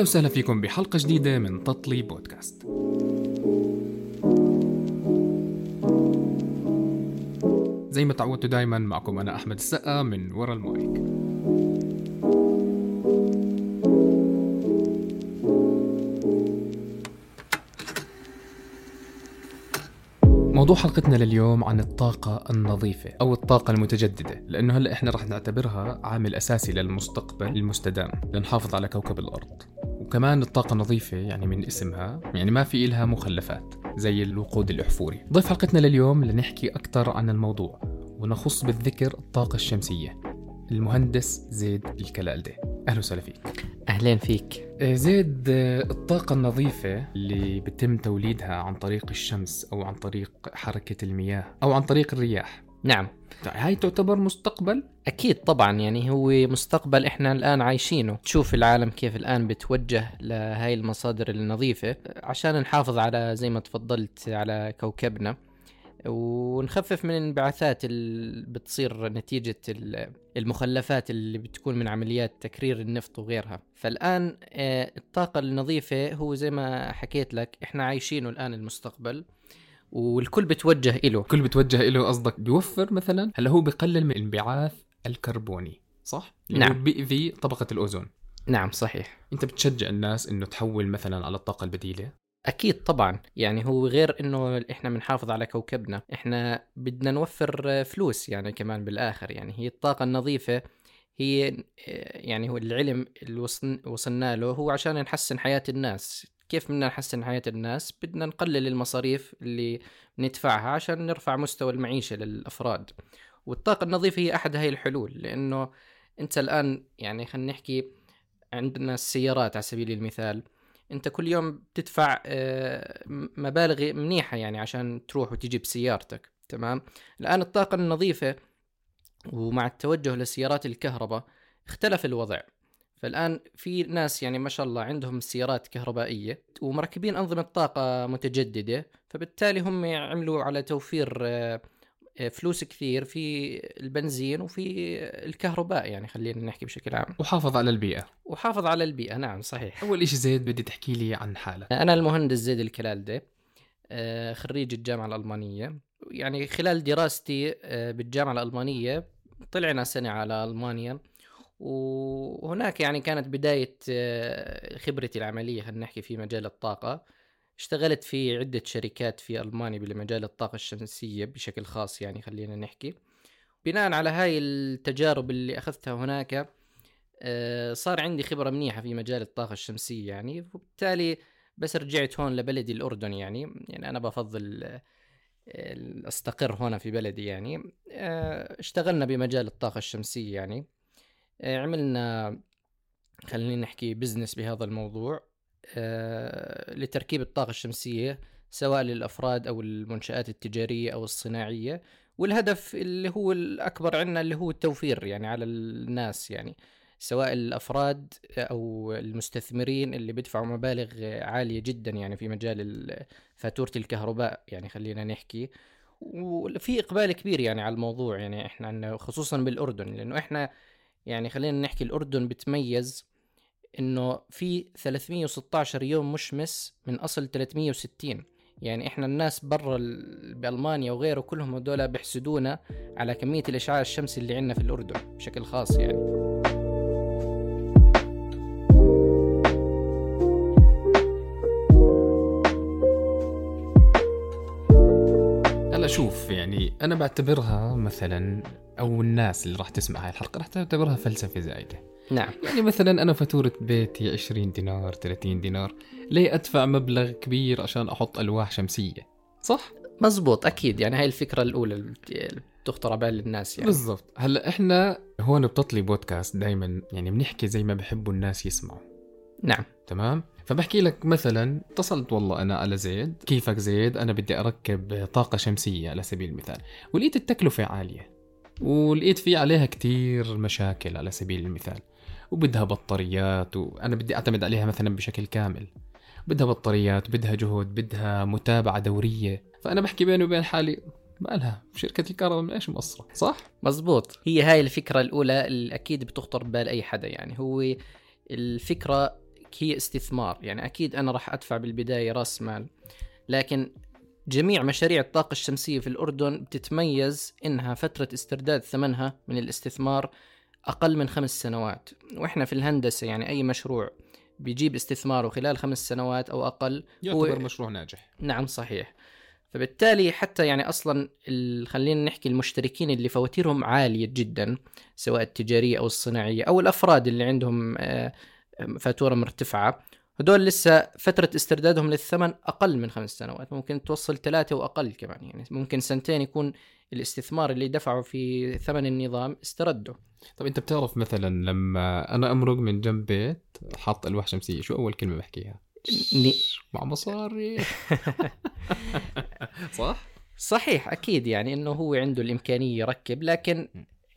أهلا وسهلا فيكم بحلقة جديدة من تطلي بودكاست. زي ما تعودتوا دايما معكم أنا أحمد السقا من ورا المايك. موضوع حلقتنا لليوم عن الطاقة النظيفة أو الطاقة المتجددة لأنه هلأ إحنا رح نعتبرها عامل أساسي للمستقبل المستدام لنحافظ على كوكب الأرض. وكمان الطاقة النظيفة يعني من اسمها يعني ما في إلها مخلفات زي الوقود الأحفوري. ضيف حلقتنا لليوم لنحكي أكثر عن الموضوع ونخص بالذكر الطاقة الشمسية. المهندس زيد الكلالدة أهلا وسهلا فيك. اهلين فيك. آه، زيد آه، الطاقة النظيفة اللي بتم توليدها عن طريق الشمس أو عن طريق حركة المياه أو عن طريق الرياح نعم. هاي تعتبر مستقبل؟ أكيد طبعا يعني هو مستقبل إحنا الآن عايشينه. تشوف العالم كيف الآن بتوجه لهاي المصادر النظيفة عشان نحافظ على زي ما تفضلت على كوكبنا. ونخفف من الانبعاثات اللي بتصير نتيجة ال- المخلفات اللي بتكون من عمليات تكرير النفط وغيرها. فالآن آه، الطاقة النظيفة هو زي ما حكيت لك إحنا عايشينه الآن المستقبل. والكل بتوجه إله. كل بتوجه له قصدك. بيوفر مثلا هلا هو بقلل من الانبعاث الكربوني صح؟ نعم. بيأذي طبقة الأوزون. نعم صحيح. أنت بتشجع الناس إنه تحول مثلا على الطاقة البديلة؟ أكيد طبعا. يعني هو غير إنه إحنا بنحافظ على كوكبنا. إحنا بدنا نوفر فلوس يعني كمان بالآخر. يعني هي الطاقة النظيفة هي آه، يعني هو العلم اللي وصل- وصلنا له هو عشان نحسن حياة الناس. كيف بدنا نحسن حياة الناس؟ بدنا نقلل المصاريف اللي ندفعها عشان نرفع مستوى المعيشة للأفراد. والطاقة النظيفة هي أحد هاي الحلول لأنه أنت الآن يعني خلينا نحكي عندنا السيارات على سبيل المثال أنت كل يوم بتدفع آه، مبالغ منيحة يعني عشان تروح وتجي بسيارتك تمام؟ الآن الطاقة النظيفة ومع التوجه لسيارات الكهرباء اختلف الوضع. فالآن في ناس يعني ما شاء الله عندهم سيارات كهربائية ومركبين أنظمة طاقة متجددة فبالتالي هم عملوا على توفير آه، آه، فلوس كثير في البنزين وفي الكهرباء يعني خلينا نحكي بشكل عام. وحافظ على البيئة. وحافظ على البيئة نعم صحيح. أول إشي زيد بدي تحكي لي عن حالك. أنا المهندس زيد الكلالدة آه، خريج الجامعة الألمانية. يعني خلال دراستي آه، بالجامعة الألمانية طلعنا سنة على ألمانيا. وهناك يعني كانت بداية آه، خبرتي العملية خلينا نحكي في مجال الطاقة. اشتغلت في عدة شركات في ألمانيا بمجال الطاقة الشمسية بشكل خاص يعني خلينا نحكي. بناء على هاي التجارب اللي أخذتها هناك آه، صار عندي خبرة منيحة في مجال الطاقة الشمسية يعني. وبالتالي بس رجعت هون لبلدي الأردن يعني. يعني أنا بفضل آه، أستقر هنا في بلدي يعني. اشتغلنا بمجال الطاقة الشمسية يعني. عملنا خلينا نحكي بزنس بهذا الموضوع آه، لتركيب الطاقة الشمسية سواء للأفراد أو المنشآت التجارية أو الصناعية والهدف اللي هو الأكبر عندنا اللي هو التوفير يعني على الناس يعني سواء الأفراد أو المستثمرين اللي بيدفعوا مبالغ عالية جدا يعني في مجال ال- فاتورة الكهرباء يعني خلينا نحكي. وفي إقبال كبير يعني على الموضوع يعني إحنا خصوصا بالأردن لأنه إحنا يعني خلينا نحكي الأردن بتميز إنه في 316 يوم مشمس من أصل 360 يعني إحنا الناس برا بألمانيا وغيره كلهم هدول بيحسدونا على كمية الإشعاع الشمسي اللي عندنا في الأردن بشكل خاص يعني. شوف يعني أنا بعتبرها مثلا أو الناس اللي راح تسمع هاي الحلقة راح تعتبرها فلسفة زايدة. نعم. يعني مثلا أنا فاتورة بيتي 20 دينار 30 دينار ليه أدفع مبلغ كبير عشان أحط ألواح شمسية؟ صح؟ مزبوط أكيد. يعني هاي الفكرة الأولى اللي بتخطر على بال الناس يعني. بالضبط. هلأ إحنا هون بتطلي بودكاست دائما يعني بنحكي زي ما بحبوا الناس يسمعوا. نعم. تمام؟ فبحكي لك مثلا اتصلت والله أنا على زيد. كيفك زيد؟ أنا بدي أركب طاقة شمسية على سبيل المثال. ولقيت التكلفة عالية. ولقيت في عليها كتير مشاكل على سبيل المثال. وبدها بطاريات وأنا بدي أعتمد عليها مثلا بشكل كامل. بدها بطاريات بدها جهد بدها متابعة دورية. فأنا بحكي بيني وبين حالي مالها؟ شركة الكهرباء من إيش مقصرة؟ صح؟ مزبوط. هي هاي الفكرة الأولى اللي أكيد بتخطر ببال أي حدا يعني. هو الفكرة هي استثمار. يعني أكيد أنا راح أدفع بالبداية رأس مال. لكن جميع مشاريع الطاقة الشمسية في الأردن بتتميز إنها فترة استرداد ثمنها من الاستثمار أقل من خمس سنوات. وإحنا في الهندسة يعني أي مشروع بيجيب استثماره خلال خمس سنوات أو أقل يعتبر مشروع ناجح. نعم صحيح. فبالتالي حتى يعني أصلا خلينا نحكي المشتركين اللي فواتيرهم عالية جدا سواء التجارية أو الصناعية أو الأفراد اللي عندهم آه، فاتورة مرتفعة هدول لسه فترة استردادهم للثمن أقل من خمس سنوات ممكن توصل ثلاثة وأقل كمان يعني ممكن سنتين يكون الاستثمار اللي دفعوا في ثمن النظام استردوا طب أنت بتعرف مثلا لما أنا أمرق من جنب بيت حاط ألواح شمسية شو أول كلمة بحكيها؟ ني... مع مصاري صح؟ صحيح أكيد يعني إنه هو عنده الإمكانية يركب لكن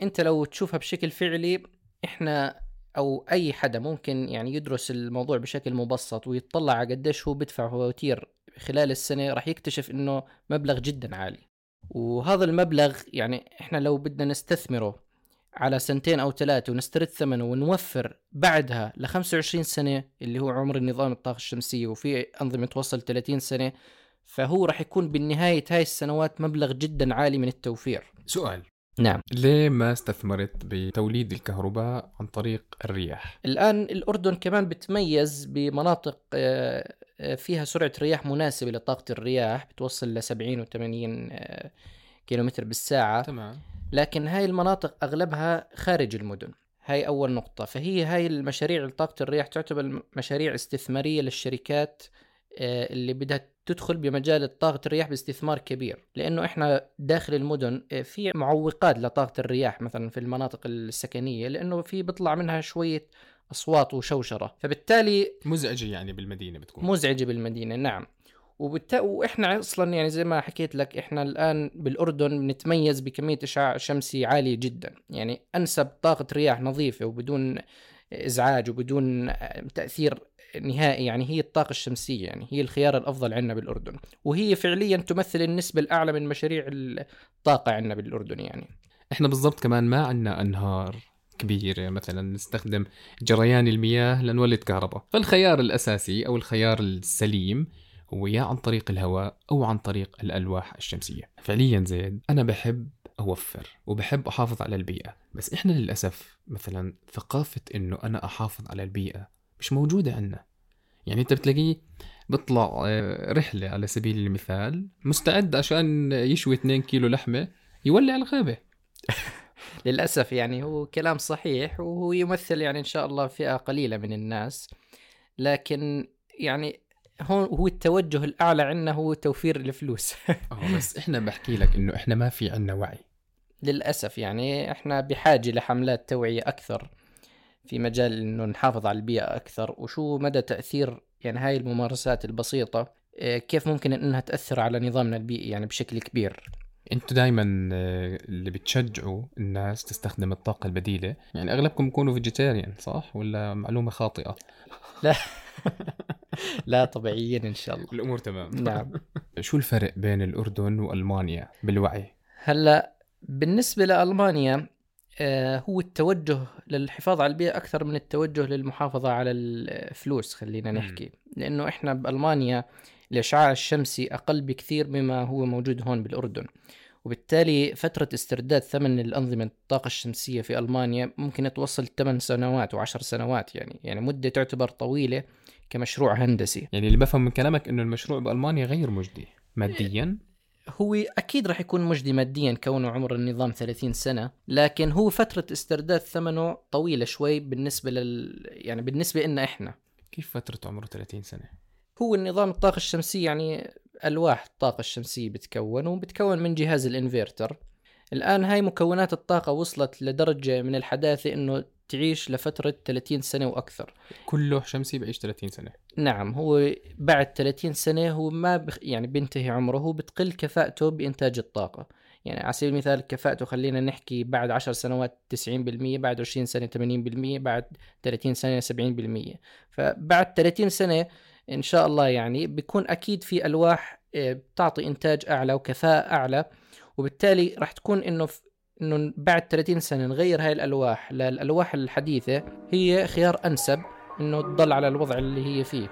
أنت لو تشوفها بشكل فعلي إحنا أو أي حدا ممكن يعني يدرس الموضوع بشكل مبسط ويطلع على قديش هو بيدفع فواتير خلال السنة راح يكتشف إنه مبلغ جدا عالي. وهذا المبلغ يعني إحنا لو بدنا نستثمره على سنتين أو ثلاثة ونسترد ثمنه ونوفر بعدها ل 25 سنة اللي هو عمر النظام الطاقة الشمسية وفي أنظمة توصل 30 سنة فهو راح يكون بالنهاية هاي السنوات مبلغ جدا عالي من التوفير. سؤال. نعم. ليه ما استثمرت بتوليد الكهرباء عن طريق الرياح؟ الآن الأردن كمان بتميز بمناطق آه، آه، فيها سرعة رياح مناسبة لطاقة الرياح بتوصل ل 70 و 80 كيلومتر بالساعة. تمام. لكن هاي المناطق أغلبها خارج المدن. هاي أول نقطة. فهي هاي المشاريع طاقة الرياح تعتبر مشاريع استثمارية للشركات آه، اللي بدها تدخل بمجال طاقة الرياح باستثمار كبير لأنه إحنا داخل المدن آه، في معوقات لطاقة الرياح مثلا في المناطق السكنية لأنه في بيطلع منها شوية أصوات وشوشرة. فبالتالي مزعجة يعني بالمدينة بتكون. مزعجة بالمدينة نعم. وبالت... وإحنا أصلا يعني زي ما حكيت لك إحنا الآن بالأردن بنتميز بكمية اشعاع شمسي عالية جدا. يعني أنسب طاقة رياح نظيفة وبدون إزعاج وبدون تأثير نهائي يعني هي الطاقة الشمسية يعني هي الخيار الأفضل عندنا بالأردن. وهي فعليا تمثل النسبة الأعلى من مشاريع الطاقة عندنا بالأردن يعني. إحنا بالضبط كمان ما عندنا أنهار كبيرة مثلا نستخدم جريان المياه لنولد كهرباء. فالخيار الأساسي أو الخيار السليم هو يا عن طريق الهواء أو عن طريق الألواح الشمسية. فعليا زيد أنا بحب أوفر وبحب أحافظ على البيئة. بس إحنا للأسف مثلا ثقافة إنه أنا أحافظ على البيئة مش موجودة عندنا. يعني أنت بتلاقيه بيطلع آه، رحلة على سبيل المثال مستعد عشان يشوي 2 كيلو لحمة يولع الغابة. للأسف يعني هو كلام صحيح وهو يمثل يعني إن شاء الله فئة قليلة من الناس. لكن يعني هون هو التوجه الأعلى عندنا هو توفير الفلوس. آه بس إحنا بحكي لك إنه إحنا ما في عندنا وعي. للأسف يعني إحنا بحاجة لحملات توعية أكثر. في مجال إنه نحافظ على البيئة أكثر وشو مدى تأثير يعني هاي الممارسات البسيطة آه، كيف ممكن إنها تأثر على نظامنا البيئي يعني بشكل كبير؟ أنتوا دائما آه، اللي بتشجعوا الناس تستخدم الطاقة البديلة. يعني أغلبكم بكونوا فيجيتيريان صح؟ ولا معلومة خاطئة؟ لا. لا طبيعيين إن شاء الله. الأمور تمام. نعم. شو الفرق بين الأردن وألمانيا بالوعي؟ هلأ بالنسبة لألمانيا هو التوجه للحفاظ على البيئة أكثر من التوجه للمحافظة على الفلوس خلينا نحكي. لأنه إحنا بألمانيا الإشعاع الشمسي أقل بكثير مما هو موجود هون بالأردن. وبالتالي فترة استرداد ثمن الأنظمة الطاقة الشمسية في ألمانيا ممكن توصل 8 سنوات و10 سنوات يعني يعني مدة تعتبر طويلة كمشروع هندسي. يعني اللي بفهم من كلامك إنه المشروع بألمانيا غير مجدي ماديا؟ هو أكيد راح يكون مجدي ماديا كونه عمر النظام 30 سنة لكن هو فترة استرداد ثمنه طويلة شوي بالنسبة لل يعني بالنسبة لنا إحنا. كيف فترة عمره 30 سنة؟ هو النظام الطاقة الشمسية يعني ألواح الطاقة الشمسية بتكون وبتكون من جهاز الانفرتر الآن هاي مكونات الطاقة وصلت لدرجة من الحداثة إنه تعيش لفترة 30 سنة وأكثر. كل لوح شمسي بيعيش 30 سنة. نعم هو بعد 30 سنة هو ما بخ يعني بينتهي عمره هو بتقل كفاءته بإنتاج الطاقة. يعني على سبيل المثال كفاءته خلينا نحكي بعد 10 سنوات 90% بعد 20 سنة 80% بعد 30 سنة 70% فبعد 30 سنة إن شاء الله يعني بيكون أكيد في ألواح آه، بتعطي إنتاج أعلى وكفاءة أعلى وبالتالي راح تكون إنه إنه بعد 30 سنة نغير هاي الألواح للالواح الحديثة هي خيار أنسب إنه تضل على الوضع اللي هي فيه.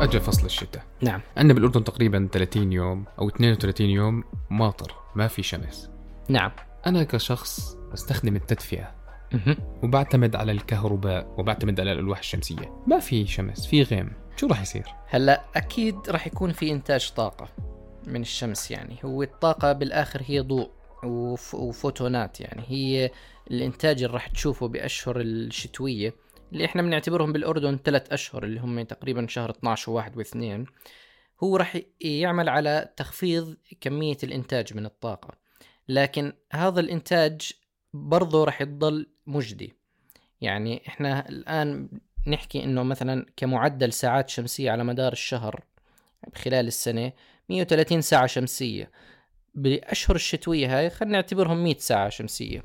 اجى فصل الشتاء. نعم. عندنا بالأردن تقريبا 30 يوم أو 32 يوم ماطر ما في شمس. نعم. أنا كشخص بستخدم التدفئة. وبعتمد على الكهرباء وبعتمد على الألواح الشمسية. ما في شمس في غيم. شو راح يصير؟ هلا أكيد راح يكون في إنتاج طاقة من الشمس يعني. هو الطاقة بالآخر هي ضوء وف- وفوتونات يعني. هي الإنتاج اللي راح تشوفه بأشهر الشتوية اللي إحنا بنعتبرهم بالأردن ثلاث أشهر اللي هم تقريبا شهر 12 وواحد واثنين. هو راح يعمل على تخفيض كمية الإنتاج من الطاقة. لكن هذا الإنتاج برضه راح يضل مجدي. يعني إحنا الآن نحكي إنه مثلا كمعدل ساعات شمسية على مدار الشهر خلال السنة 130 ساعة شمسية. بأشهر الشتوية هاي خلينا نعتبرهم 100 ساعة شمسية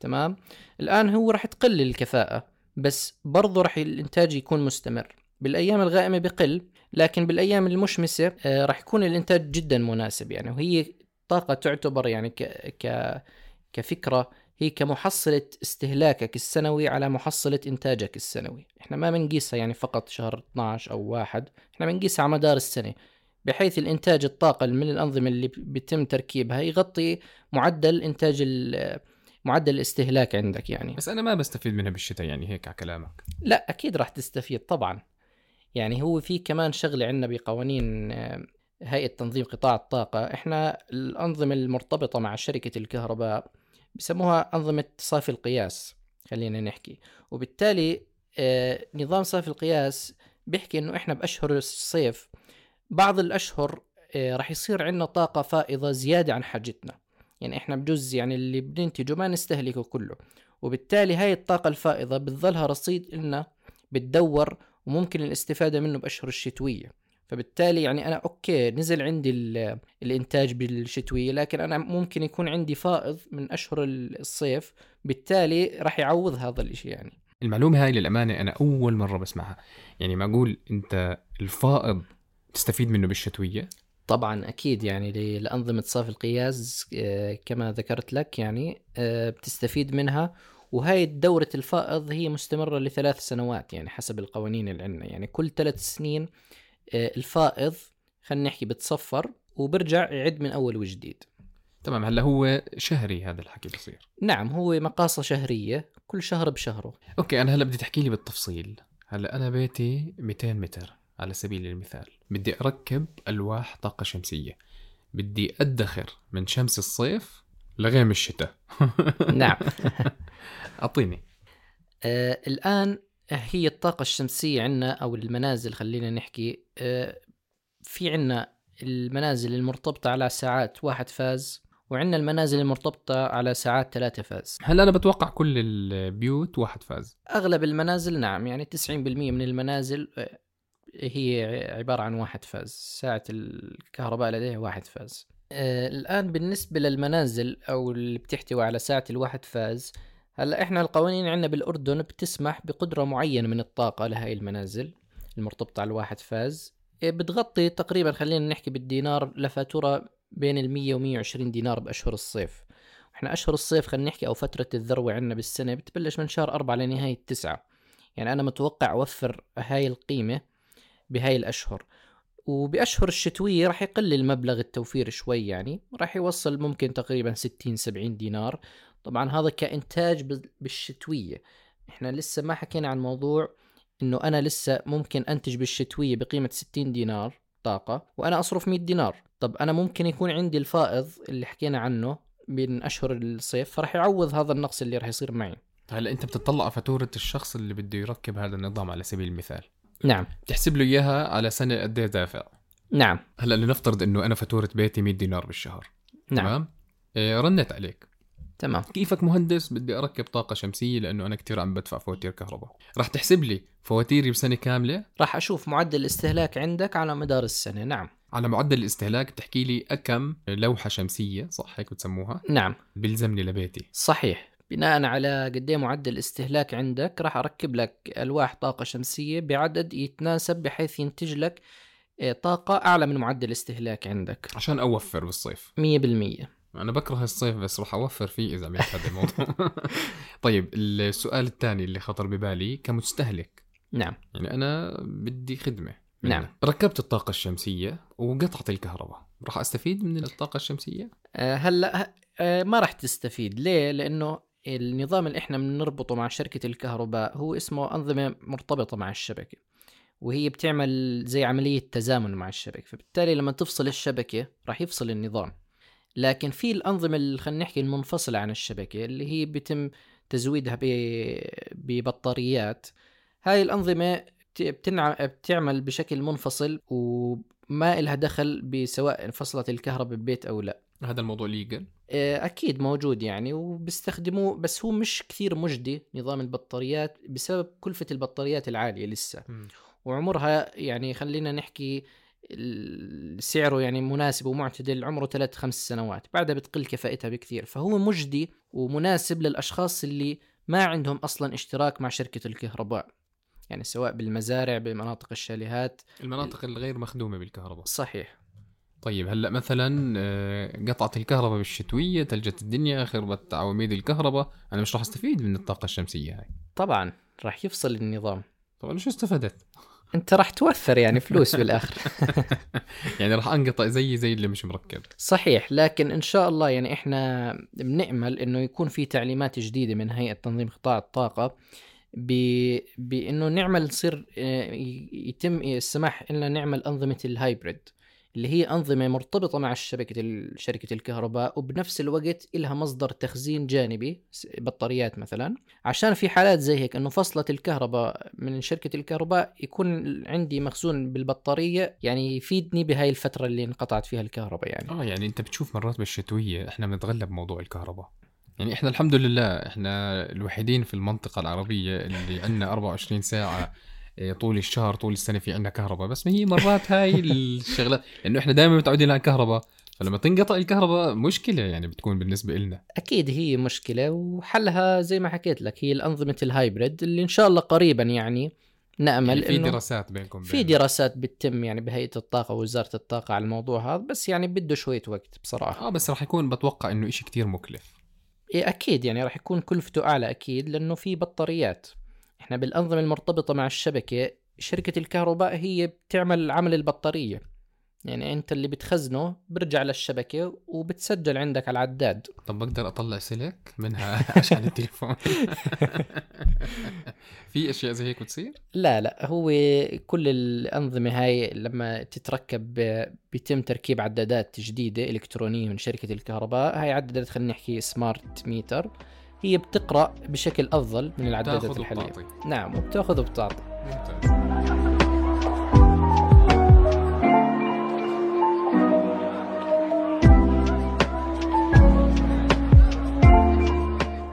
تمام؟ الآن هو راح تقل الكفاءة بس برضه راح الإنتاج يكون مستمر. بالأيام الغائمة بقل لكن بالأيام المشمسة آه، راح يكون الإنتاج جدا مناسب يعني وهي طاقة تعتبر يعني ك ك كفكرة هي كمحصلة استهلاكك السنوي على محصلة إنتاجك السنوي. إحنا ما بنقيسها يعني فقط شهر 12 أو واحد. إحنا بنقيسها على مدار السنة بحيث الإنتاج الطاقة من الأنظمة اللي بيتم تركيبها يغطي معدل إنتاج ال- معدل الاستهلاك عندك يعني. بس أنا ما بستفيد منها بالشتاء يعني هيك على كلامك. لا أكيد راح تستفيد طبعا. يعني هو في كمان شغلة عندنا بقوانين آه، هيئة تنظيم قطاع الطاقة. إحنا الأنظمة المرتبطة مع شركة الكهرباء بسموها أنظمة صافي القياس خلينا نحكي. وبالتالي آه، نظام صافي القياس بيحكي إنه إحنا بأشهر الصيف بعض الأشهر آه، راح يصير عندنا طاقة فائضة زيادة عن حاجتنا. يعني إحنا بجوز يعني اللي بننتجه ما نستهلكه كله. وبالتالي هاي الطاقة الفائضة بتظلها رصيد إلنا بتدور وممكن الاستفادة منه بأشهر الشتوية. فبالتالي يعني أنا أوكي نزل عندي ال- الإنتاج بالشتوية لكن أنا ممكن يكون عندي فائض من أشهر الصيف بالتالي راح يعوض هذا الإشي يعني. المعلومة هاي للأمانة أنا أول مرة بسمعها. يعني معقول أنت الفائض تستفيد منه بالشتوية؟ طبعا أكيد يعني ل- لأنظمة صافي القياس آه، كما ذكرت لك يعني آه، بتستفيد منها. وهاي دورة الفائض هي مستمرة لثلاث سنوات يعني حسب القوانين اللي عندنا. يعني كل ثلاث سنين الفائض خلينا نحكي بتصفر وبرجع يعد من أول وجديد. تمام هلا هو شهري هذا الحكي بصير. نعم هو مقاصة شهرية كل شهر بشهره. أوكي أنا هلا بدي تحكي لي بالتفصيل. هلا أنا بيتي 200 متر على سبيل المثال. بدي أركب ألواح طاقة شمسية. بدي أدخر من شمس الصيف لغيم الشتاء. نعم. أعطيني. آه الآن هي الطاقة الشمسية عندنا أو المنازل خلينا نحكي آه في عندنا المنازل المرتبطة على ساعات واحد فاز وعندنا المنازل المرتبطة على ساعات ثلاثة فاز. هلا أنا بتوقع كل البيوت واحد فاز؟ أغلب المنازل نعم يعني 90% من المنازل آه، هي عبارة عن واحد فاز. ساعة الكهرباء لديها واحد فاز. آه الآن بالنسبة للمنازل أو اللي بتحتوي على ساعة الواحد فاز هلا إحنا القوانين عندنا بالأردن بتسمح بقدرة معينة من الطاقة لهي المنازل المرتبطة على الواحد فاز. إيه بتغطي تقريبا خلينا نحكي بالدينار لفاتورة بين ال 100 و 120 دينار بأشهر الصيف. إحنا أشهر الصيف خلينا نحكي أو فترة الذروة عندنا بالسنة بتبلش من شهر أربعة لنهاية تسعة. يعني أنا متوقع أوفر هاي القيمة بهاي الأشهر. وبأشهر الشتوية راح يقل المبلغ التوفير شوي يعني راح يوصل ممكن تقريبا 60 70 دينار. طبعا هذا كإنتاج بال- بالشتوية. إحنا لسه ما حكينا عن موضوع إنه أنا لسه ممكن أنتج بالشتوية بقيمة 60 دينار طاقة وأنا أصرف 100 دينار. طب أنا ممكن يكون عندي الفائض اللي حكينا عنه بين أشهر الصيف فراح يعوض هذا النقص اللي راح يصير معي. هلا أنت بتطلع على فاتورة الشخص اللي بده يركب هذا النظام على سبيل المثال. نعم. بتحسب له إياها على سنة قد إيه دافع؟ نعم. هلا لنفترض إنه أنا فاتورة بيتي 100 دينار بالشهر. نعم. تمام؟ إيه رنت عليك. تمام. كيفك مهندس؟ بدي أركب طاقة شمسية لأنه أنا كثير عم بدفع فواتير كهرباء. رح تحسب لي فواتيري بسنة كاملة؟ راح أشوف معدل الاستهلاك عندك على مدار السنة نعم. على معدل الاستهلاك بتحكي لي أكم لوحة شمسية صح هيك بتسموها؟ نعم. بيلزمني لبيتي. صحيح. بناء على قد إيه معدل الاستهلاك عندك راح أركب لك ألواح طاقة شمسية بعدد يتناسب بحيث ينتج لك آه، طاقة أعلى من معدل الاستهلاك عندك. عشان أوفر بالصيف. 100% أنا بكره الصيف بس راح أوفر فيه إذا عملت هذا الموضوع. طيب السؤال الثاني اللي خطر ببالي كمستهلك. نعم. يعني أنا بدي خدمة. نعم. منك. ركبت الطاقة الشمسية وقطعت الكهرباء. راح أستفيد من الطاقة الشمسية؟ آه، هلأ آه، ما راح تستفيد. ليه؟ لأنه النظام اللي إحنا بنربطه مع شركة الكهرباء هو اسمه أنظمة مرتبطة مع الشبكة وهي بتعمل زي عملية تزامن مع الشبكة. فبالتالي لما تفصل الشبكة راح يفصل النظام. لكن في الأنظمة اللي خلينا نحكي المنفصلة عن الشبكة اللي هي بيتم تزويدها ببطاريات هاي الأنظمة بتنع... بتعمل بشكل منفصل وما إلها دخل بسواء انفصلت الكهرباء ببيت أو لا. هذا الموضوع ليجل؟ أكيد موجود يعني وبيستخدموه بس هو مش كثير مجدي نظام البطاريات بسبب كلفة البطاريات العالية لسه. م. وعمرها يعني خلينا نحكي سعره يعني مناسب ومعتدل عمره ثلاث خمس سنوات بعدها بتقل كفاءتها بكثير. فهو مجدي ومناسب للأشخاص اللي ما عندهم أصلا اشتراك مع شركة الكهرباء يعني سواء بالمزارع بمناطق الشاليهات. المناطق الغير مخدومة بالكهرباء. صحيح. طيب هلأ مثلا آه، قطعت الكهرباء بالشتوية تلجت الدنيا خربت عواميد الكهرباء أنا مش راح أستفيد من الطاقة الشمسية هاي. طبعا راح يفصل النظام. طب أنا شو استفدت؟ انت راح توفر يعني فلوس بالآخر. يعني راح أنقطع زي زي اللي مش مركب. صحيح لكن إن شاء الله يعني إحنا بنأمل إنه يكون في تعليمات جديدة من هيئة تنظيم قطاع الطاقة ب... بإنه نعمل تصير آه، يتم السماح لنا نعمل أنظمة الهايبريد. اللي هي أنظمة مرتبطة مع شبكة شركة الكهرباء وبنفس الوقت إلها مصدر تخزين جانبي بطاريات مثلا. عشان في حالات زي هيك إنه فصلت الكهرباء من شركة الكهرباء يكون عندي مخزون بالبطارية يعني يفيدني بهاي الفترة اللي انقطعت فيها الكهرباء يعني. آه يعني أنت بتشوف مرات بالشتوية إحنا بنتغلب موضوع الكهرباء. يعني إحنا الحمد لله إحنا الوحيدين في المنطقة العربية اللي عندنا 24 ساعة طول الشهر طول السنة في عندنا كهرباء. بس ما هي مرات هاي الشغلات لأنه إحنا دائما متعودين على الكهرباء. فلما تنقطع الكهرباء مشكلة يعني بتكون بالنسبة لنا أكيد هي مشكلة وحلها زي ما حكيت لك هي الأنظمة الهايبريد اللي إن شاء الله قريبا يعني نأمل يعني في دراسات بينكم في دراسات بتتم يعني بهيئة الطاقة ووزارة الطاقة على الموضوع هذا بس يعني بده شوية وقت بصراحة. آه بس راح يكون بتوقع إنه إشي كتير مكلف. إيه أكيد يعني راح يكون كلفته أعلى أكيد لأنه في بطاريات. إحنا بالأنظمة المرتبطة مع الشبكة شركة الكهرباء هي بتعمل عمل البطارية. يعني أنت اللي بتخزنه برجع للشبكة وبتسجل عندك على العداد. طب بقدر أطلع سلك منها عشان التليفون؟ في أشياء زي هيك بتصير؟ لا لا هو كل الأنظمة هاي لما تتركب بيتم تركيب عدادات جديدة إلكترونية من شركة الكهرباء. هاي عدادات خلينا نحكي سمارت ميتر هي بتقرأ بشكل أفضل من العدادات الحاليه نعم وبتأخذ وبتعطي.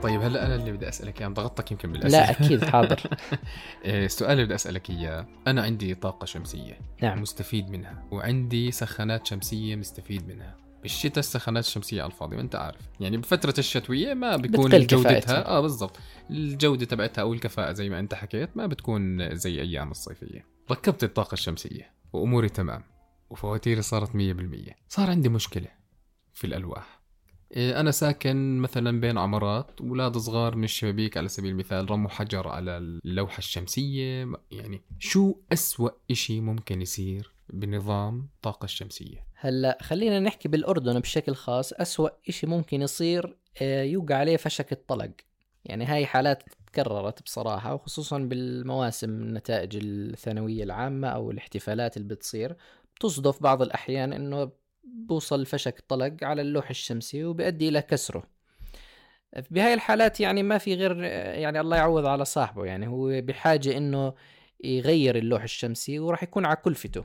طيب هلا أنا اللي بدي أسألك إياه. ضغطتك يمكن بالأسئلة. لا أكيد حاضر. إيه، السؤال اللي بدي أسألك إياه. أنا عندي طاقة شمسية. نعم. مستفيد منها. وعندي سخانات شمسية مستفيد منها. بالشتاء السخانات الشمسية على الفاضي ما أنت عارف. يعني بفترة الشتوية ما بتكون جودتها. آه بالضبط. الجودة تبعتها أو الكفاءة زي ما أنت حكيت ما بتكون زي أيام الصيفية. ركبت الطاقة الشمسية وأموري تمام وفواتيري صارت 100% صار عندي مشكلة في الألواح. إيه، أنا ساكن مثلا بين عمارات أولاد صغار من الشبابيك على سبيل المثال رموا حجر على اللوحة الشمسية. يعني شو أسوأ إشي ممكن يصير؟ بنظام الطاقة الشمسية. هلا خلينا نحكي بالأردن بشكل خاص أسوأ إشي ممكن يصير آه، يوقع عليه فشك الطلق. يعني هاي حالات تكررت بصراحة وخصوصا بالمواسم النتائج الثانوية العامة أو الاحتفالات اللي بتصير. بتصدف بعض الأحيان إنه بوصل فشك طلق على اللوح الشمسي وبيؤدي إلى كسره. بهاي الحالات يعني ما في غير يعني الله يعوض على صاحبه. يعني هو بحاجة إنه يغير اللوح الشمسي وراح يكون على كلفته.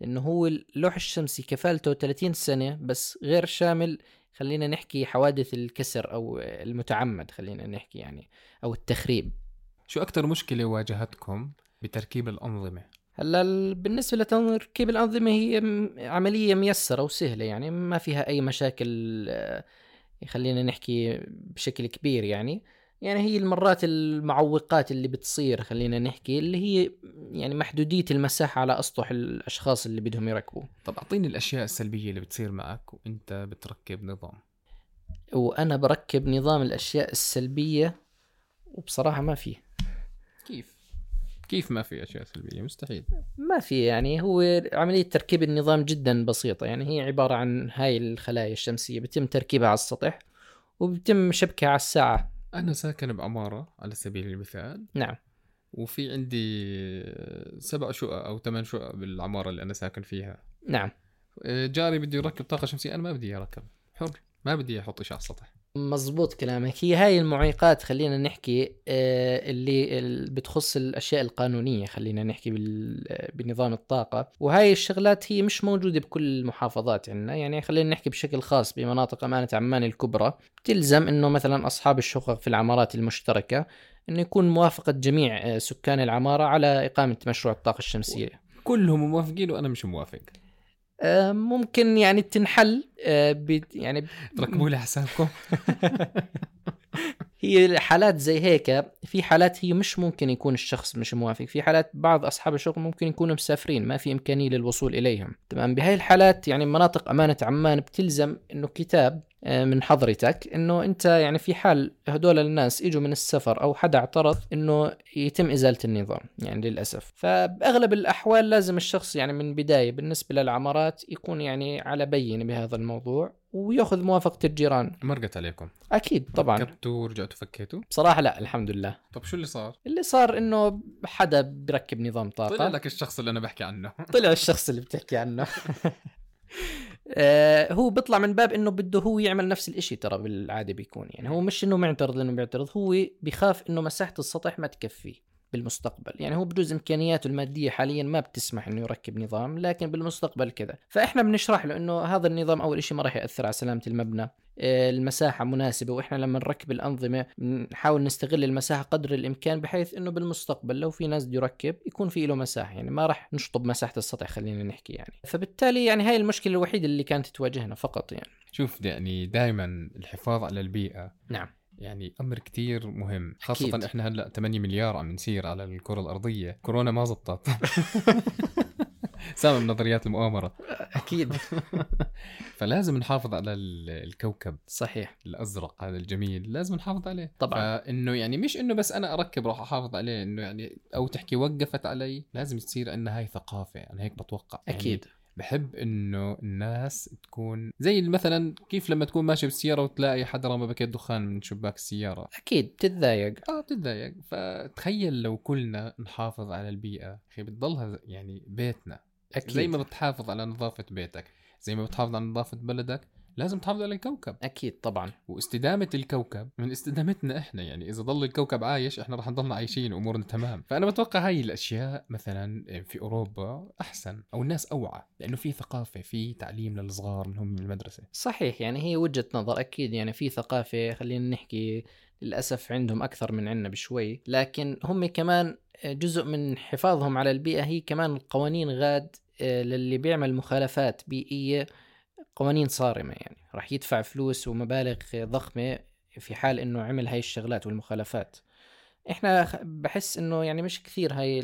لأنه هو اللوح الشمسي كفالته 30 سنة بس غير شامل خلينا نحكي حوادث الكسر أو المتعمد خلينا نحكي يعني أو التخريب. شو أكثر مشكلة واجهتكم بتركيب الأنظمة؟ هلأ بالنسبة لتركيب الأنظمة هي عملية ميسرة وسهلة يعني ما فيها أي مشاكل آه، خلينا نحكي بشكل كبير يعني. يعني هي المرات المعوقات اللي بتصير خلينا نحكي اللي هي يعني محدودية المساحة على أسطح الأشخاص اللي بدهم يركبوا. طب أعطيني الأشياء السلبية اللي بتصير معك وأنت بتركب نظام. وأنا بركب نظام الأشياء السلبية وبصراحة ما في كيف؟ كيف ما في أشياء سلبية؟ مستحيل. ما في يعني هو عملية تركيب النظام جدا بسيطة. يعني هي عبارة عن هاي الخلايا الشمسية بيتم تركيبها على السطح وبيتم شبكها على الساعة. أنا ساكن بعماره على سبيل المثال. نعم. وفي عندي سبع شقق أو ثمان شقق بالعمارة اللي أنا ساكن فيها. نعم. جاري بده يركب طاقة شمسية أنا ما بدي يركب. حر. ما بدي أحط شيء على السطح مزبوط كلامك. هي هاي المعيقات خلينا نحكي آه، اللي ال- بتخص الأشياء القانونية خلينا نحكي بنظام الطاقة. وهاي الشغلات هي مش موجودة بكل المحافظات عندنا. يعني خلينا نحكي بشكل خاص بمناطق أمانة عمان الكبرى. بتلزم إنه مثلا أصحاب الشقق في العمارات المشتركة إنه يكون موافقة جميع آه، سكان العمارة على إقامة مشروع الطاقة الشمسية. كلهم موافقين وأنا مش موافق. ممكن يعني تنحل آه، يعني تركبوا لي حسابكم. هي حالات زي هيك في حالات هي مش ممكن يكون الشخص مش موافق. في حالات بعض أصحاب الشغل ممكن يكونوا مسافرين ما في إمكانية للوصول إليهم. تمام؟ بهاي الحالات يعني مناطق أمانة عمان بتلزم إنه كتاب آه، من حضرتك إنه أنت يعني في حال هدول الناس إجوا من السفر أو حدا اعترض إنه يتم إزالة النظام يعني للأسف. فبأغلب الأحوال لازم الشخص يعني من بداية بالنسبة للعمارات يكون يعني على بينة بهذا الموضوع ويأخذ موافقة الجيران. مرقت عليكم؟ أكيد طبعا. ركبتوا ورجعتوا فكيتوا؟ بصراحة لا الحمد لله. طب شو اللي صار؟ اللي صار إنه حدا بركب نظام طاقة. طلع لك الشخص اللي أنا بحكي عنه. طلع الشخص اللي بتحكي عنه. آه، هو بيطلع من باب إنه بده هو يعمل نفس الإشي ترى بالعادة بيكون. يعني هو مش إنه معترض لأنه بيعترض هو بيخاف إنه مساحة السطح ما تكفيه. بالمستقبل. يعني هو بجوز إمكانياته المادية حاليا ما بتسمح إنه يركب نظام لكن بالمستقبل كذا. فإحنا بنشرح له إنه هذا النظام أول شيء ما راح يأثر على سلامة المبنى. آه، المساحة مناسبة وإحنا لما نركب الأنظمة نحاول نستغل المساحة قدر الإمكان بحيث إنه بالمستقبل لو في ناس بده يركب يكون في له مساحة. يعني ما راح نشطب مساحة السطح خلينا نحكي يعني. فبالتالي يعني هاي المشكلة الوحيدة اللي كانت تواجهنا فقط يعني. شوف يعني دائما الحفاظ على البيئة نعم. يعني أمر كتير مهم خاصة أكيد. إحنا هلأ 8 مليار عم نسير على الكرة الأرضية. كورونا ما زبطت. سامع من نظريات المؤامرة. أكيد. فلازم نحافظ على ال- الكوكب. صحيح. الأزرق هذا الجميل. لازم نحافظ عليه. طبعاً. فإنه يعني مش إنه بس أنا أركب راح أحافظ عليه إنه يعني أو تحكي وقفت علي لازم تصير عندنا هاي ثقافة. أنا هيك بتوقع. يعني أكيد. بحب إنه الناس تكون زي مثلا كيف لما تكون ماشي بالسيارة وتلاقي حدا رمى باكيت دخان من شباك السيارة؟ أكيد بتتضايق آه بتتضايق فتخيل لو كلنا نحافظ على البيئة. أخي بتضلها يعني بيتنا. أكيد. زي ما بتحافظ على نظافة بيتك. زي ما بتحافظ على نظافة بلدك لازم تحافظ على الكوكب. أكيد طبعا. واستدامة الكوكب من استدامتنا إحنا يعني إذا ضل الكوكب عايش إحنا رح نضلنا عايشين وأمورنا تمام. فأنا بتوقع هاي الأشياء مثلا في أوروبا أحسن أو الناس أوعى لأنه في ثقافة في تعليم للصغار من هم من المدرسة. صحيح يعني هي وجهة نظر أكيد يعني في ثقافة خلينا نحكي للأسف عندهم أكثر من عندنا بشوي. لكن هم كمان جزء من حفاظهم على البيئة هي كمان القوانين غاد آه، للي بيعمل مخالفات بيئية قوانين صارمة يعني. راح يدفع فلوس ومبالغ ضخمة في حال إنه عمل هاي الشغلات والمخالفات. إحنا بحس إنه يعني مش كثير هاي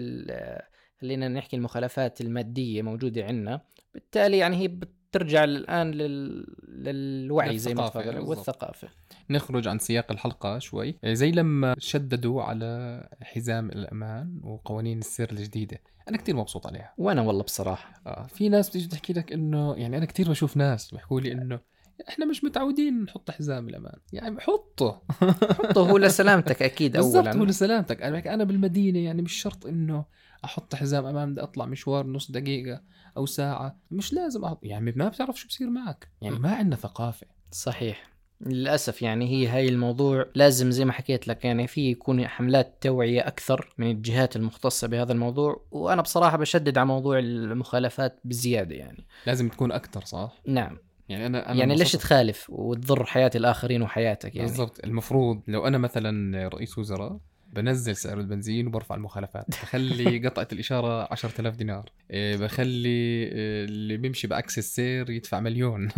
خلينا نحكي المخالفات المادية موجودة عندنا بالتالي يعني هي بترجع الآن لل... للوعي زي ما تفضل. والثقافة. نخرج عن سياق الحلقة شوي. زي لما شددوا على حزام الأمان وقوانين السير الجديدة. أنا كتير مبسوط عليها. وأنا والله بصراحة. آه في ناس بتيجي تحكي لك إنه يعني أنا كتير بشوف ناس بيحكوا لي إنه إحنا مش متعودين نحط حزام الأمان. يعني حطه. حطه هو لسلامتك أكيد بالضبط هو اولا لسلامتك. أنا بالمدينة يعني مش شرط إنه أحط حزام أمان بدي أطلع مشوار نص دقيقة أو ساعة. مش لازم أحط يعني ما بتعرف شو بصير معك. يعني ما عندنا ثقافة. صحيح. للأسف يعني هي هاي الموضوع لازم زي ما حكيت لك يعني في يكون حملات توعية أكثر من الجهات المختصة بهذا الموضوع وأنا بصراحة بشدد على موضوع المخالفات بزيادة يعني. لازم تكون أكثر صح؟ نعم. يعني أنا أنا يعني ليش. تخالف وتضر حياة الآخرين وحياتك يعني؟ بالضبط. المفروض لو أنا مثلا رئيس وزراء بنزل سعر البنزين وبرفع المخالفات. بخلي قطعة الإشارة 10000 دينار. إيه، بخلي إيه، اللي بيمشي بعكس السير يدفع مليون.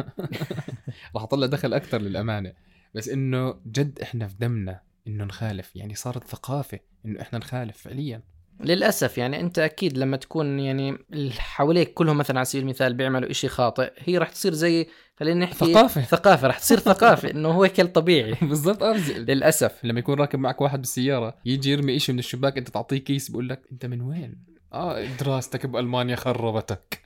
راح أطلع دخل أكثر للأمانة. بس إنه جد إحنا في دمنا إنه نخالف. يعني صارت ثقافة إنه إحنا نخالف فعليا. للأسف يعني أنت أكيد لما تكون يعني اللي حواليك كلهم مثلا على سبيل المثال بيعملوا إشي خاطئ هي راح تصير زي خلينا نحكي ثقافة. ثقافة راح تصير ثقافة إنه هو هيك الطبيعي بالضبط للأسف. لما يكون راكب معك واحد بالسيارة يجي يرمي إشي من الشباك أنت تعطيه كيس بقول لك أنت من وين؟ آه دراستك بألمانيا خربتك.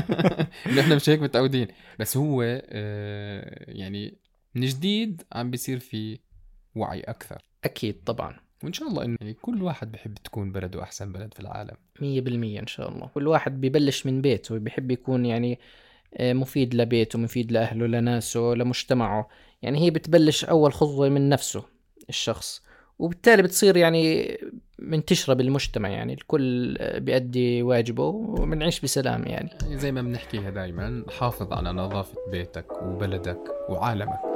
نحن مش هيك متعودين. بس هو آه يعني من جديد عم بيصير في وعي أكثر. أكيد طبعا. وإن شاء الله إنه يعني كل واحد بحب تكون بلده أحسن بلد في العالم. مية بالمية إن شاء الله. كل واحد ببلش من بيته بيحب يكون يعني آه، مفيد لبيته مفيد لأهله لناسه لمجتمعه. يعني هي بتبلش أول خطوة من نفسه الشخص وبالتالي بتصير يعني منتشرة بالمجتمع يعني. الكل بيأدي واجبه وبنعيش بسلام يعني. زي ما بنحكيها دائما حافظ على نظافة بيتك وبلدك وعالمك.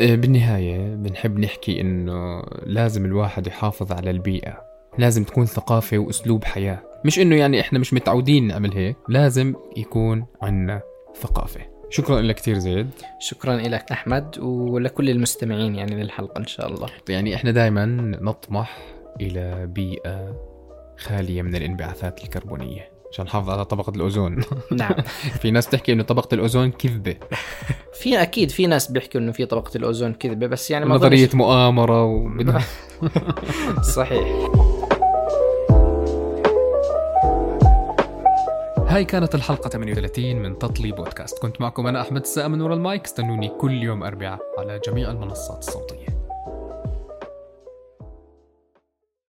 بالنهاية بنحب نحكي إنه لازم الواحد يحافظ على البيئة. لازم تكون ثقافة وأسلوب حياة. مش إنه يعني إحنا مش متعودين نعمل هيك لازم يكون عنا ثقافة. شكرا لك كثير زيد. شكرا لك أحمد ولكل المستمعين يعني للحلقة إن شاء الله. يعني إحنا دائما نطمح إلى بيئة خالية من الانبعاثات الكربونية. عشان نحافظ على طبقة الأوزون. نعم. في ناس تحكي إنه طبقة الأوزون كذبة. في أكيد في ناس بيحكوا إنه في طبقة الأوزون كذبة بس يعني ما نظرية أظنش- مؤامرة وبدها صحيح. هاي كانت الحلقة 38 من تطلي بودكاست. كنت معكم أنا أحمد السقا من ورا المايك استنوني كل يوم أربعاء على جميع المنصات الصوتية.